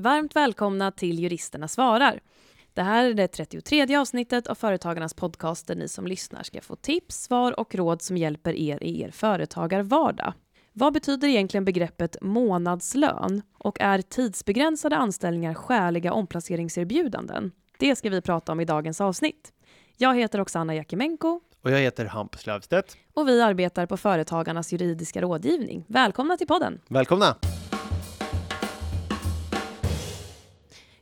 Varmt välkomna till Juristerna svarar. Det här är det 33 avsnittet av Företagarnas podcast där ni som lyssnar ska få tips, svar och råd som hjälper er i er företagarvardag. Vad betyder egentligen begreppet månadslön? Och är tidsbegränsade anställningar skäliga omplaceringserbjudanden? Det ska vi prata om i dagens avsnitt. Jag heter Oksana Jakimenko Och jag heter Hampus Löfstedt. och vi arbetar på Företagarnas juridiska rådgivning. Välkomna till podden! Välkomna!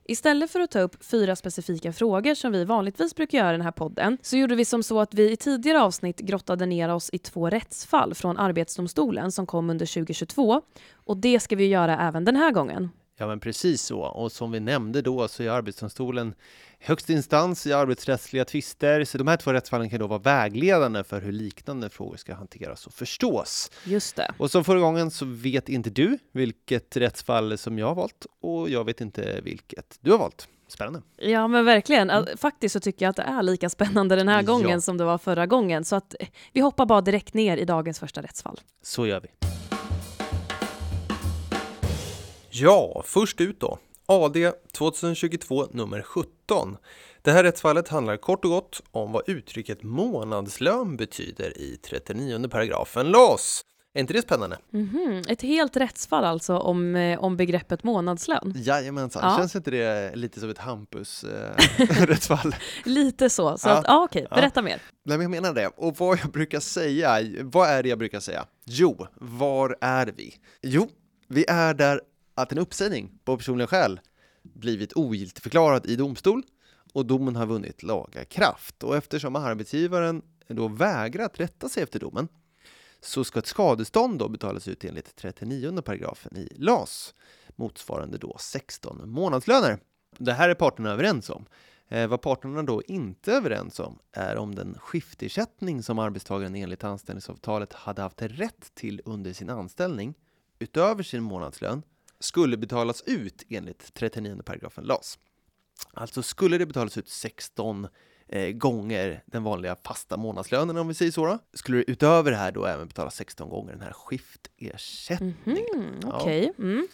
Istället för att ta upp fyra specifika frågor som vi vanligtvis brukar göra i den här podden så gjorde vi som så att vi i tidigare avsnitt grottade ner oss i två rättsfall från Arbetsdomstolen som kom under 2022 och det ska vi göra även den här gången. Ja, men precis så. Och som vi nämnde då så är Arbetsdomstolen högsta instans i arbetsrättsliga tvister. Så de här två rättsfallen kan då vara vägledande för hur liknande frågor ska hanteras och förstås. Just det. Och som förra gången så vet inte du vilket rättsfall som jag har valt och jag vet inte vilket du har valt. Spännande. Ja men verkligen. Al- Faktiskt så tycker jag att det är lika spännande den här Ja. gången som det var förra gången. Så att eh, vi hoppar bara direkt ner i dagens första rättsfall. Så gör vi. Ja, först ut då. AD 2022 nummer 17. Det här rättsfallet handlar kort och gott om vad uttrycket månadslön betyder i 39 paragrafen LAS. Är inte det spännande? Mhm. Ett helt rättsfall alltså om, eh, om begreppet månadslön. Jajamensan, Ja. känns inte det lite som ett Hampus-rättsfall? Lite så. Så Ja. att, ja, okej, Ja. berätta mer. Nej, men jag menar det. Och vad jag brukar säga, vad är det jag brukar säga? Jo, var är vi? Jo, vi är där att en uppsägning på personliga skäl blivit ogiltigförklarad i domstol och domen har vunnit laga kraft. Och eftersom arbetsgivaren då vägrat rätta sig efter domen så ska ett skadestånd då betalas ut enligt 39 paragrafen i LAS, motsvarande då 16 månadslöner. Det här är parterna överens om. Eh, vad parterna då inte är överens om är om den skiftersättning som arbetstagaren enligt anställningsavtalet hade haft rätt till under sin anställning utöver sin månadslön skulle betalas ut enligt 39 paragrafen LAS. Alltså skulle det betalas ut 16 eh, gånger den vanliga fasta månadslönen om vi säger så då, skulle det utöver det här då även betalas 16 gånger den här skiftersättningen. Mhm, Ja. Okej. Mm.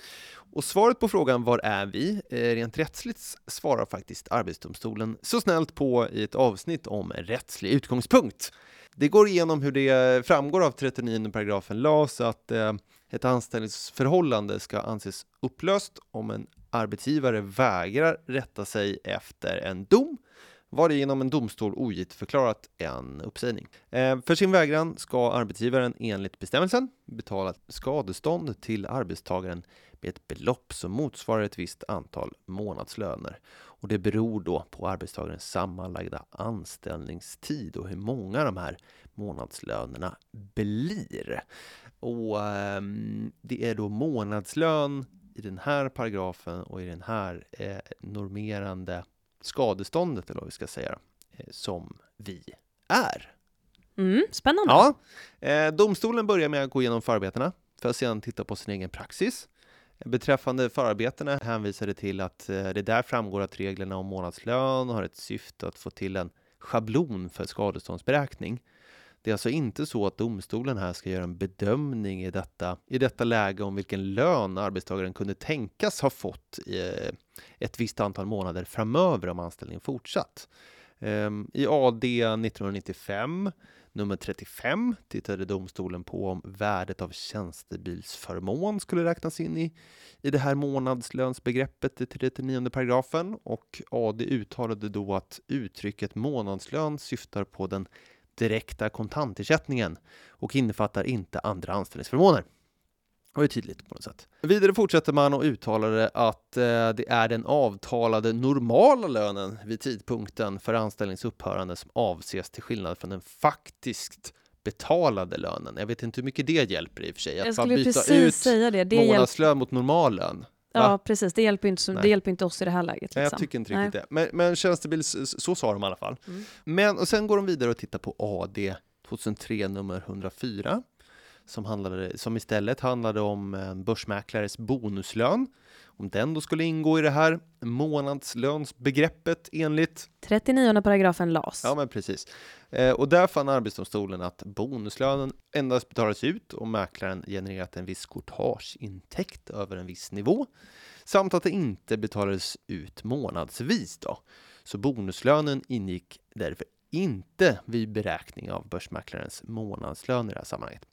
Och svaret på frågan var är vi? Eh, rent rättsligt svarar faktiskt Arbetsdomstolen så snällt på i ett avsnitt om rättslig utgångspunkt. Det går igenom hur det framgår av 39 paragrafen LAS att eh, ett anställningsförhållande ska anses upplöst om en arbetsgivare vägrar rätta sig efter en dom varigenom en domstol ogiltigförklarat en uppsägning. Eh, för sin vägran ska arbetsgivaren enligt bestämmelsen betala skadestånd till arbetstagaren med ett belopp som motsvarar ett visst antal månadslöner. Och det beror då på arbetstagarens sammanlagda anställningstid och hur många de här månadslönerna blir. Och ehm, det är då månadslön i den här paragrafen och i den här eh, normerande skadeståndet, eller vad vi ska säga, eh, som vi är. Mm, spännande. Ja, eh, domstolen börjar med att gå igenom förarbetena för att sedan titta på sin egen praxis. Beträffande förarbetena hänvisar det till att eh, det där framgår att reglerna om månadslön har ett syfte att få till en schablon för skadeståndsberäkning. Det är alltså inte så att domstolen här ska göra en bedömning i detta, i detta läge om vilken lön arbetstagaren kunde tänkas ha fått i eh, ett visst antal månader framöver om anställningen fortsatt. Ehm, I AD 1995 Nummer 35 tittade domstolen på om värdet av tjänstebilsförmån skulle räknas in i, i det här månadslönsbegreppet i 39 paragrafen och AD uttalade då att uttrycket månadslön syftar på den direkta kontantersättningen och innefattar inte andra anställningsförmåner. Var ju tydligt på något sätt. Vidare fortsätter man och uttalade att eh, det är den avtalade normala lönen vid tidpunkten för anställnings upphörande som avses till skillnad från den faktiskt betalade lönen. Jag vet inte hur mycket det hjälper i och för sig. Jag Att bara skulle precis ut säga det. det hjälp... månadslön mot normal lön. Ja, Va? precis. Det hjälper, inte, så- det Nej. hjälper inte oss i det här läget. Nej, Liksom. jag tycker inte Nej. riktigt det. Men, men tjänstebils, så sa de i alla fall. Mm. Men, och sen går de vidare och tittar på AD 2003 nummer 104 som, handlade, som istället handlade om en börsmäklares bonuslön. Om den då skulle ingå i det här månadslönsbegreppet enligt 39 paragrafen LAS. Ja, men precis. Eh, och där fann Arbetsdomstolen att bonuslönen endast betalas ut om mäklaren genererat en viss courtageintäkt över en viss nivå. samt att det inte betalades ut månadsvis. Då. Så bonuslönen ingick därför inte vid beräkning av börsmäklarens månadslön i det här sammanhanget.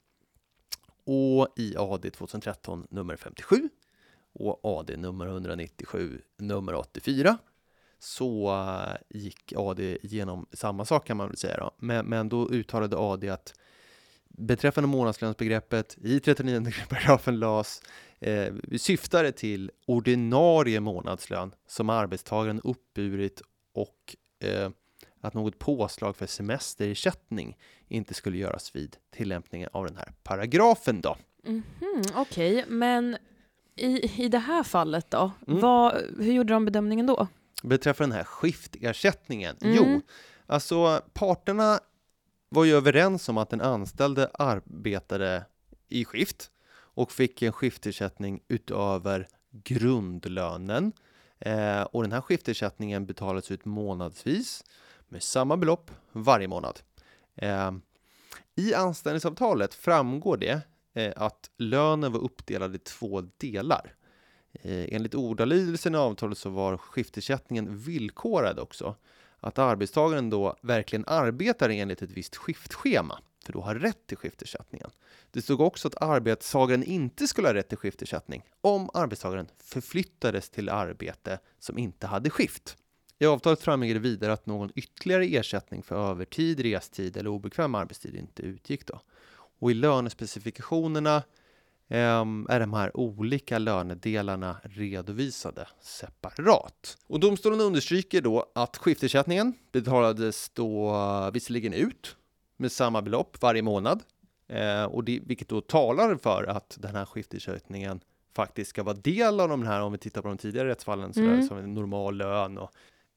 Och i AD 2013 nummer 57 och AD nummer 197 nummer 84 så eh, gick AD igenom samma sak kan man väl säga då. Men, men då uttalade AD att beträffande månadslönsbegreppet i 39 paragrafen LAS eh, syftade till ordinarie månadslön som arbetstagaren uppburit och eh, att något påslag för semesterersättning inte skulle göras vid tillämpningen av den här paragrafen då. Mm -hmm, Okej, okay. men i, i det här fallet då, Mm. vad, hur gjorde de bedömningen då? Beträffande den här skiftersättningen, Mm. jo, alltså parterna var ju överens om att den anställde arbetade i skift och fick en skiftersättning utöver grundlönen. Eh, och den här skiftersättningen betalades ut månadsvis med samma belopp varje månad. Eh, I anställningsavtalet framgår det eh, att lönen var uppdelad i två delar. Eh, enligt ordalydelsen i avtalet så var skiftersättningen villkorad också. Att arbetstagaren då verkligen arbetar enligt ett visst skiftschema för då har rätt till skiftersättningen. Det stod också att arbetstagaren inte skulle ha rätt till skiftersättning om arbetstagaren förflyttades till arbete som inte hade skift. I avtalet framgick det vidare att någon ytterligare ersättning för övertid, restid eller obekväm arbetstid inte utgick. Då. Och i lönespecifikationerna ehm, är de här olika lönedelarna redovisade separat. Och domstolen understryker då att skiftersättningen betalades då visserligen ut med samma belopp varje månad, eh, och det, vilket då talar för att den här skiftersättningen faktiskt ska vara del av de här, om vi tittar på de tidigare rättsfallen, så Mm. som en normal lön. Och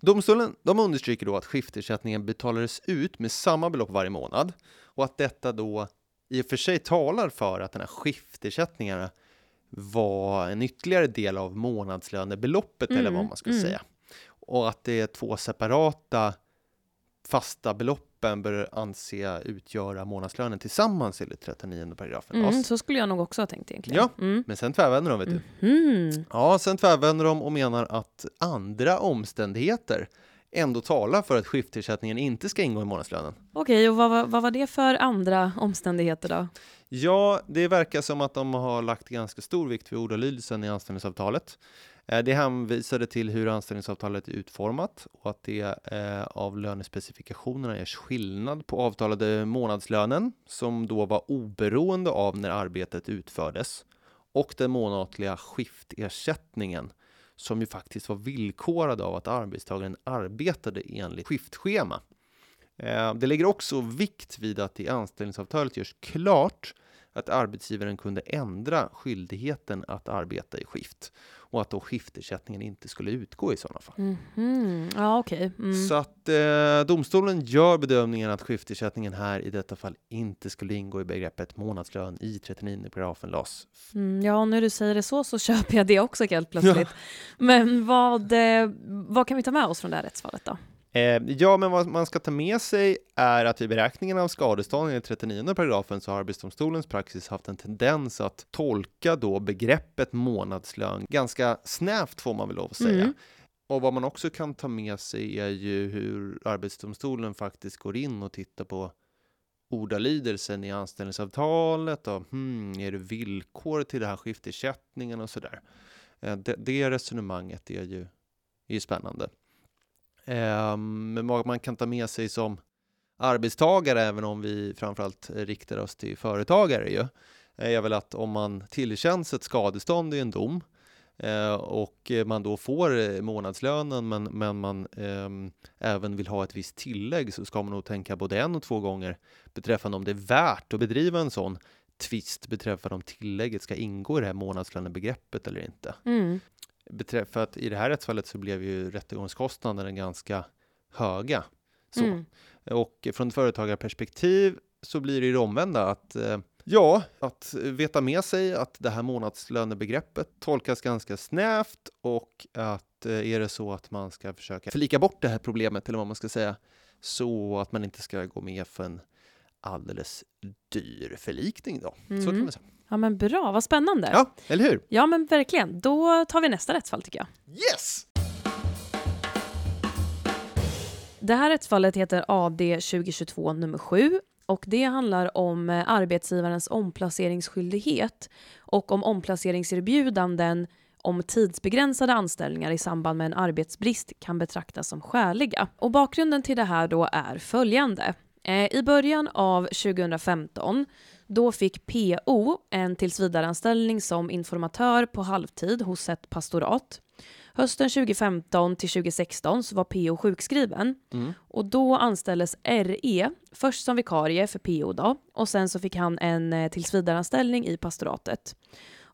domstolen de understryker då att skiftersättningen betalades ut med samma belopp varje månad och att detta då i och för sig talar för att den här skiftersättningarna var en ytterligare del av månadslönebeloppet eller Mm, vad man ska mm. säga. Och att det är två separata fasta beloppen bör anse utgöra månadslönen tillsammans enligt 39 paragrafen Mm, så skulle jag nog också ha tänkt egentligen. Ja. Mm. Men sen tvärvänder de vet du. Mhm. Ja, sen tvärvänder de och menar att andra omständigheter ändå talar för att skiftersättningen inte ska ingå i månadslönen. Okej, och vad, var- vad var det för andra omständigheter då? Ja, det verkar som att de har lagt ganska stor vikt vid ordalydelsen i anställningsavtalet. Eh, det hänvisade till hur anställningsavtalet är utformat och att det eh, av lönespecifikationerna görs skillnad på avtalade månadslönen som då var oberoende av när arbetet utfördes och den månatliga skiftersättningen som ju faktiskt var villkorad av att arbetstagaren arbetade enligt skiftschema. Eh, det lägger också vikt vid att i anställningsavtalet görs klart att arbetsgivaren kunde ändra skyldigheten att arbeta i skift och att då skiftersättningen inte skulle utgå i sådana fall. Mhm. Ja, okej. Mm. Så att eh, domstolen gör bedömningen att skiftersättningen här i detta fall inte skulle ingå i begreppet månadslön i 39 paragrafen LAS. Mm, ja, när du säger det så så köper jag det också helt plötsligt. Men vad, eh, vad kan vi ta med oss från det här rättsfallet då? Eh, ja, men vad man ska ta med sig är att vid beräkningen av skadestånd enligt 39 paragrafen så har Arbetsdomstolens praxis haft en tendens att tolka då begreppet månadslön ganska snävt får man väl lov att säga. Mm. Och vad man också kan ta med sig är ju hur Arbetsdomstolen faktiskt går in och tittar på ordalydelsen i anställningsavtalet och hmm, är det villkor till det här skiftersättningen och sådär. Eh, Det, det resonemanget är ju, är ju spännande. Ehm, men vad man kan ta med sig som arbetstagare, även om vi framförallt riktar oss till företagare ju, är väl att om man tillkänns ett skadestånd i en dom eh, och man då får eh, månadslönen men, men man ehm, även vill ha ett visst tillägg så ska man nog tänka både en och två gånger beträffande om det är värt att bedriva en sån tvist beträffande om tillägget ska ingå i det här månadslönebegreppet eller inte. Mm. För att i det här rättsfallet så blev ju rättegångskostnaderna ganska höga. Så. Mm. Och från ett företagarperspektiv så blir det ju det omvända att eh, ja, att veta med sig att det här månadslönebegreppet tolkas ganska snävt och att eh, är det så att man ska försöka förlika bort det här problemet eller vad man ska säga så att man inte ska gå med för en alldeles dyr förlikning då. Så kan Mm. man säga. Ja men bra, vad spännande. Ja, eller hur? Ja men verkligen. Då tar vi nästa rättsfall tycker jag. Yes! Det här rättsfallet heter AD 2022 nummer 7 och det handlar om eh, arbetsgivarens omplaceringsskyldighet och om omplaceringserbjudanden om tidsbegränsade anställningar i samband med en arbetsbrist kan betraktas som skäliga. Och bakgrunden till det här då är följande. Eh, I början av 2015 då fick PO en tillsvidareanställning som informatör på halvtid hos ett pastorat. Hösten 2015 till 2016 så var PO sjukskriven Mm. och då anställdes RE, först som vikarie för PO då, och sen så fick han en eh, tillsvidareanställning i pastoratet.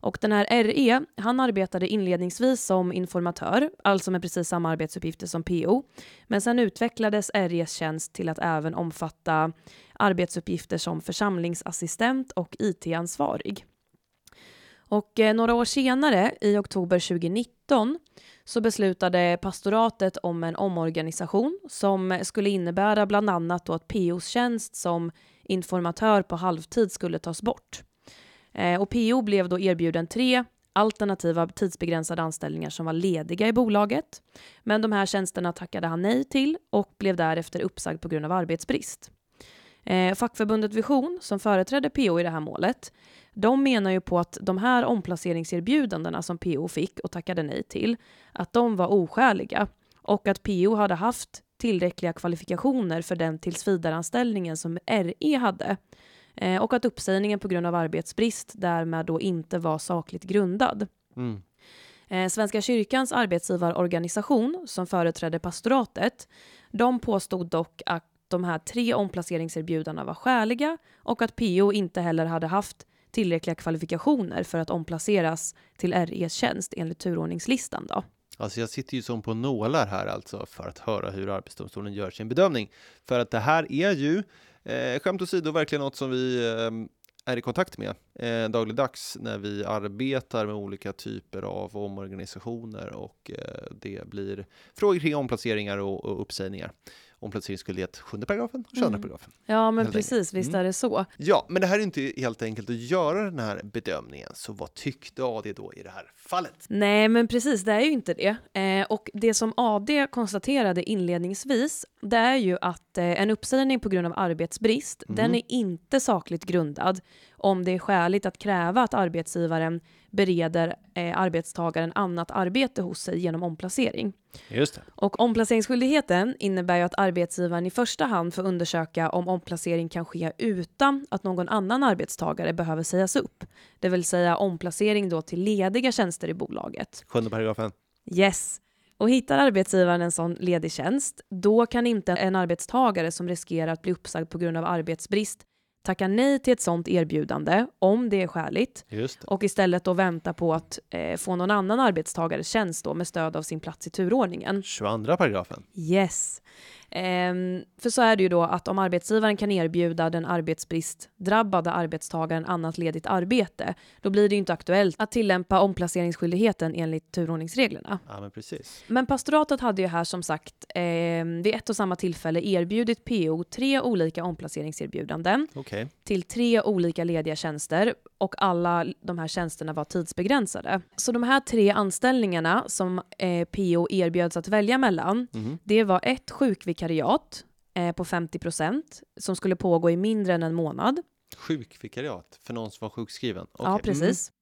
Och den här RE, han arbetade inledningsvis som informatör, alltså med precis samma arbetsuppgifter som PO. Men sen utvecklades REs tjänst till att även omfatta arbetsuppgifter som församlingsassistent och IT-ansvarig. Och eh, några år senare, i oktober 2019, så beslutade pastoratet om en omorganisation som skulle innebära bland annat då att POs tjänst som informatör på halvtid skulle tas bort. Eh, och PO blev då erbjuden tre alternativa tidsbegränsade anställningar som var lediga i bolaget. Men de här tjänsterna tackade han nej till och blev därefter uppsagd på grund av arbetsbrist. Eh, fackförbundet Vision, som företrädde PO i det här målet, de menar ju på att de här omplaceringserbjudandena som PO fick och tackade nej till, att de var oskäliga och att PO hade haft tillräckliga kvalifikationer för den tillsvidareanställningen som RE hade eh, och att uppsägningen på grund av arbetsbrist därmed då inte var sakligt grundad. Mm. Eh, Svenska kyrkans arbetsgivarorganisation som företrädde pastoratet, de påstod dock att de här tre omplaceringserbjudandena var skäliga och att PO inte heller hade haft tillräckliga kvalifikationer för att omplaceras till REs tjänst enligt turordningslistan. Då. Alltså jag sitter ju som på nålar här alltså för att höra hur Arbetsdomstolen gör sin bedömning. För att det här är ju, eh, skämt åsido, verkligen något som vi eh, är i kontakt med eh, dagligdags när vi arbetar med olika typer av omorganisationer och eh, det blir frågor kring omplaceringar och, och uppsägningar. Omplaceringsskyldighet, sjunde paragrafen och 22 Mm. paragrafen. Ja, men precis, visst Mm. är det så. Ja, men det här är inte helt enkelt att göra den här bedömningen. Så vad tyckte AD då i det här fallet? Nej, men precis, det är ju inte det. Eh, och det som AD konstaterade inledningsvis, det är ju att eh, en uppsägning på grund av arbetsbrist, Mhm. den är inte sakligt grundad om det är skäligt att kräva att arbetsgivaren bereder eh, arbetstagaren annat arbete hos sig genom omplacering. Just det. Och omplaceringsskyldigheten innebär ju att arbetsgivaren i första hand får undersöka om omplacering kan ske utan att någon annan arbetstagare behöver sägas upp. Det vill säga omplacering då till lediga tjänster i bolaget. Sjunde paragrafen. Yes. Och hittar arbetsgivaren en sån ledig tjänst, då kan inte en arbetstagare som riskerar att bli uppsagd på grund av arbetsbrist tacka nej till ett sånt erbjudande om det är skäligt och istället då vänta på att eh, få någon annan arbetstagares tjänst då med stöd av sin plats i turordningen. 22 paragrafen. Yes. Ehm, för så är det ju då att om arbetsgivaren kan erbjuda den arbetsbristdrabbade arbetstagaren annat ledigt arbete, då blir det ju inte aktuellt att tillämpa omplaceringsskyldigheten enligt turordningsreglerna. Ja, men precis. Men pastoratet hade ju här som sagt eh, vid ett och samma tillfälle erbjudit PO tre olika omplaceringserbjudanden Okej. till tre olika lediga tjänster och alla de här tjänsterna var tidsbegränsade. Så de här tre anställningarna som eh, PO erbjöds att välja mellan, Mhm. det var ett sjukvikariat eh, på 50% som skulle pågå i mindre än en månad. Sjukvikariat för någon som var sjukskriven. Ja, Okej. Mm. precis.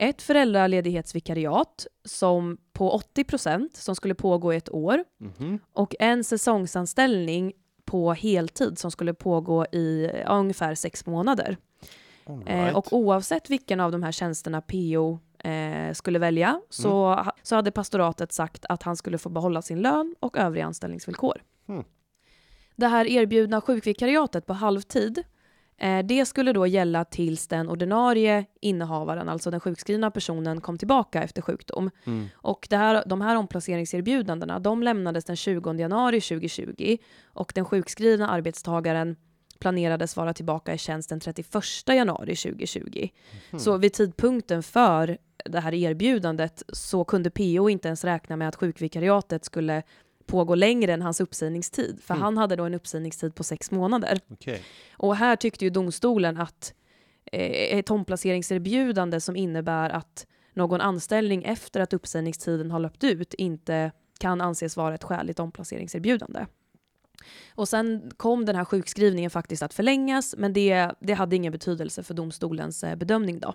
Ett föräldraledighetsvikariat som på 80% som skulle pågå i ett år Mm. Och en säsongsanställning på heltid som skulle pågå i ja, ungefär sex månader. Eh, right. och oavsett vilken av de här tjänsterna PO eh, skulle välja så, Mm. så hade pastoratet sagt att han skulle få behålla sin lön och övriga anställningsvillkor. Mm. Det här erbjudna sjukvikariatet på halvtid eh, det skulle då gälla tills den ordinarie innehavaren, alltså den sjukskrivna personen, kom tillbaka efter sjukdom. Mm. Och det här, de här omplaceringserbjudandena de lämnades den 20 januari 2020 och den sjukskrivna arbetstagaren planerades vara tillbaka i tjänst den 31 januari 2020. Mhm. Så vid tidpunkten för det här erbjudandet så kunde PO inte ens räkna med att sjukvikariatet skulle pågå längre än hans uppsägningstid, för Mm. han hade då en uppsägningstid på sex månader. Okej. Och här tyckte ju domstolen att eh, ett omplaceringserbjudande som innebär att någon anställning efter att uppsägningstiden har löpt ut inte kan anses vara ett skäligt omplaceringserbjudande. Och sen kom den här sjukskrivningen faktiskt att förlängas, men det, det hade ingen betydelse för domstolens eh, bedömning. Då.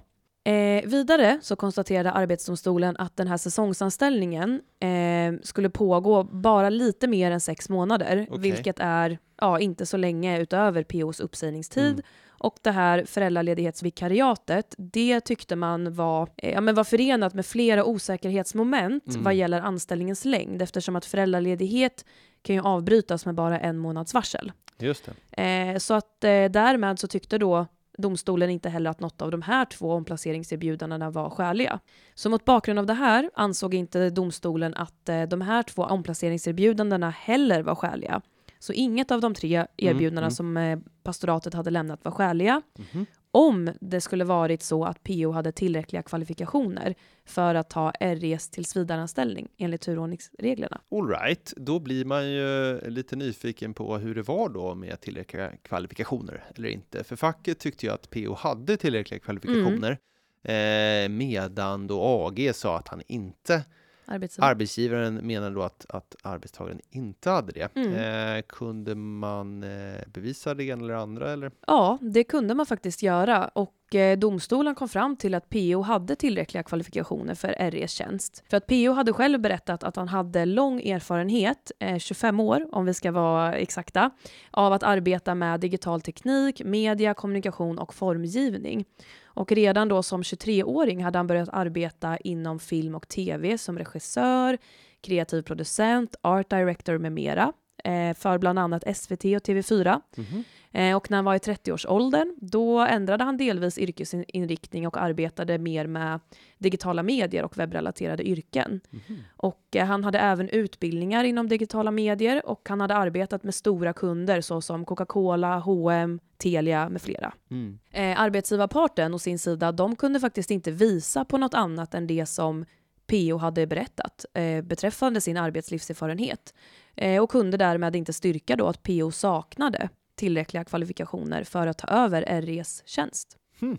Eh, vidare så konstaterade Arbetsdomstolen att den här säsongsanställningen eh, skulle pågå bara lite mer än sex månader, Okej. vilket är ja, inte så länge utöver POs uppsägningstid. Mm. Och det här föräldraledighetsvikariatet, det tyckte man var, eh, ja, men var förenat med flera osäkerhetsmoment Mm. vad gäller anställningens längd eftersom att föräldraledighet kan ju avbrytas med bara en månads varsel. Just det. Eh, så att eh, därmed så tyckte då domstolen inte heller att något av de här två omplaceringserbjudandena var skäliga. Så mot bakgrund av det här ansåg inte domstolen att eh, de här två omplaceringserbjudandena heller var skäliga. Så inget av de tre erbjudandena mm. som eh, pastoratet hade lämnat var skäliga Mhm. om det skulle varit så att PO hade tillräckliga kvalifikationer för att ta REs tillsvidareanställning enligt turordningsreglerna. All right, då blir man ju lite nyfiken på hur det var då med tillräckliga kvalifikationer eller inte. För facket tyckte ju att PO hade tillräckliga kvalifikationer eh, medan då AG sa att han inte, Arbetsgivare. arbetsgivaren menade då att, att arbetstagaren inte hade det. Mm. Eh, kunde man eh, bevisa det ena eller andra eller? Ja, det kunde man faktiskt göra och eh, domstolen kom fram till att PO hade tillräckliga kvalifikationer för REs tjänst. För att PO hade själv berättat att han hade lång erfarenhet, eh, 25 år om vi ska vara exakta, av att arbeta med digital teknik, media, kommunikation och formgivning. Och redan då som 23-åring hade han börjat arbeta inom film och tv som regissör, kreativ producent, art director med mera eh, för bland annat SVT och TV4. Mhm. Eh, och när han var i 30-årsåldern, då ändrade han delvis yrkesinriktning och arbetade mer med digitala medier och webbrelaterade yrken. Mhm. Och eh, han hade även utbildningar inom digitala medier och han hade arbetat med stora kunder såsom Coca-Cola, H&M, Telia med flera. Mm. Eh, arbetsgivarparten å sin sida, de kunde faktiskt inte visa på något annat än det som PO hade berättat eh, beträffande sin arbetslivserfarenhet eh, och kunde därmed inte styrka då att PO saknade tillräckliga kvalifikationer för att ta över REs tjänst. Hmm.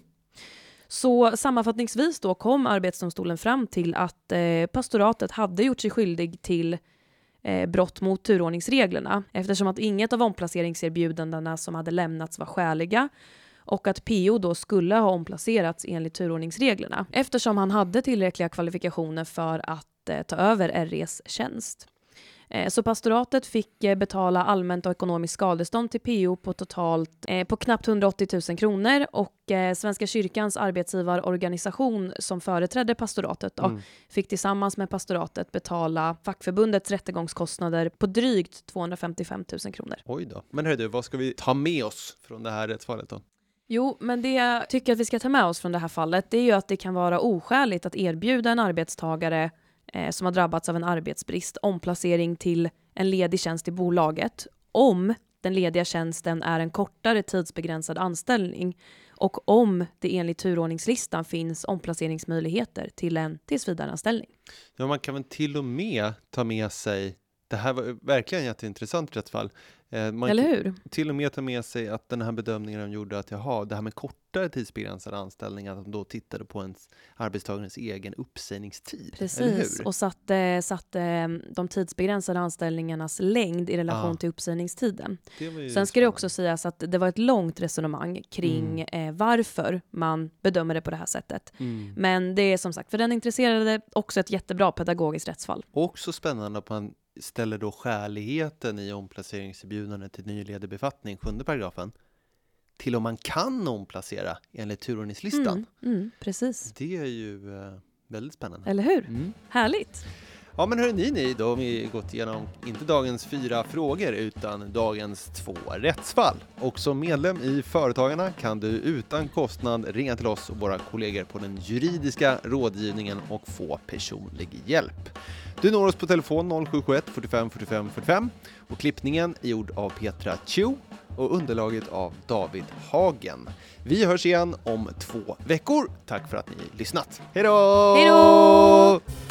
Så sammanfattningsvis då kom Arbetsdomstolen fram till att eh, pastoratet hade gjort sig skyldig till eh, brott mot turordningsreglerna eftersom att inget av omplaceringserbjudandena som hade lämnats var skäliga och att PO då skulle ha omplacerats enligt turordningsreglerna eftersom han hade tillräckliga kvalifikationer för att eh, ta över REs tjänst. Eh, Så pastoratet fick eh, betala allmänt och ekonomiskt skadestånd till PO på totalt eh, på knappt 180 000 kronor och Svenska kyrkans arbetsgivarorganisation som företrädde pastoratet då, Mm. fick tillsammans med pastoratet betala fackförbundets rättegångskostnader på drygt 255 000 kronor. Oj då. Men hörru du, vad ska vi ta med oss från det här rättsfallet då? Jo, men det jag tycker att vi ska ta med oss från det här fallet det är ju att det kan vara oskäligt att erbjuda en arbetstagare eh, som har drabbats av en arbetsbrist omplacering till en ledig tjänst i bolaget om den lediga tjänsten är en kortare tidsbegränsad anställning och om det enligt turordningslistan finns omplaceringsmöjligheter till en tillsvidareanställning. Ja, man kan väl till och med ta med sig, det här var verkligen jätteintressant i rätt fall man Eller hur? till och med ta med sig att den här bedömningen de gjorde att jaha, det här med kortare tidsbegränsad anställning, att de då tittade på ens arbetstagarens egen uppsägningstid. Precis, och satte, satte eh, de tidsbegränsade anställningarnas längd i relation Ja. till uppsägningstiden. Sen ska det också sägas att det var ett långt resonemang kring eh, varför man bedömer det på det här sättet. Mm. Men det är som sagt, för den intresserade, också ett jättebra pedagogiskt rättsfall. Också spännande att man ställer då skäligheten i omplaceringserbjudandet till ny ledig befattning, sjunde paragrafen, till om man kan omplacera enligt turordningslistan. Mm, mm, precis. Det är ju eh, väldigt spännande. Eller hur? Mm. Härligt! Ja men hörni ni, då har vi gått igenom inte dagens fyra frågor utan dagens två rättsfall. Och som medlem i Företagarna kan du utan kostnad ringa till oss och våra kollegor på den juridiska rådgivningen och få personlig hjälp. Du når oss på telefon 0771 45 45 45 och klippningen är gjord av Petra Chu och underlaget av David Hagen. Vi hörs igen om två veckor. Tack för att ni lyssnat. Hej då! Hej då!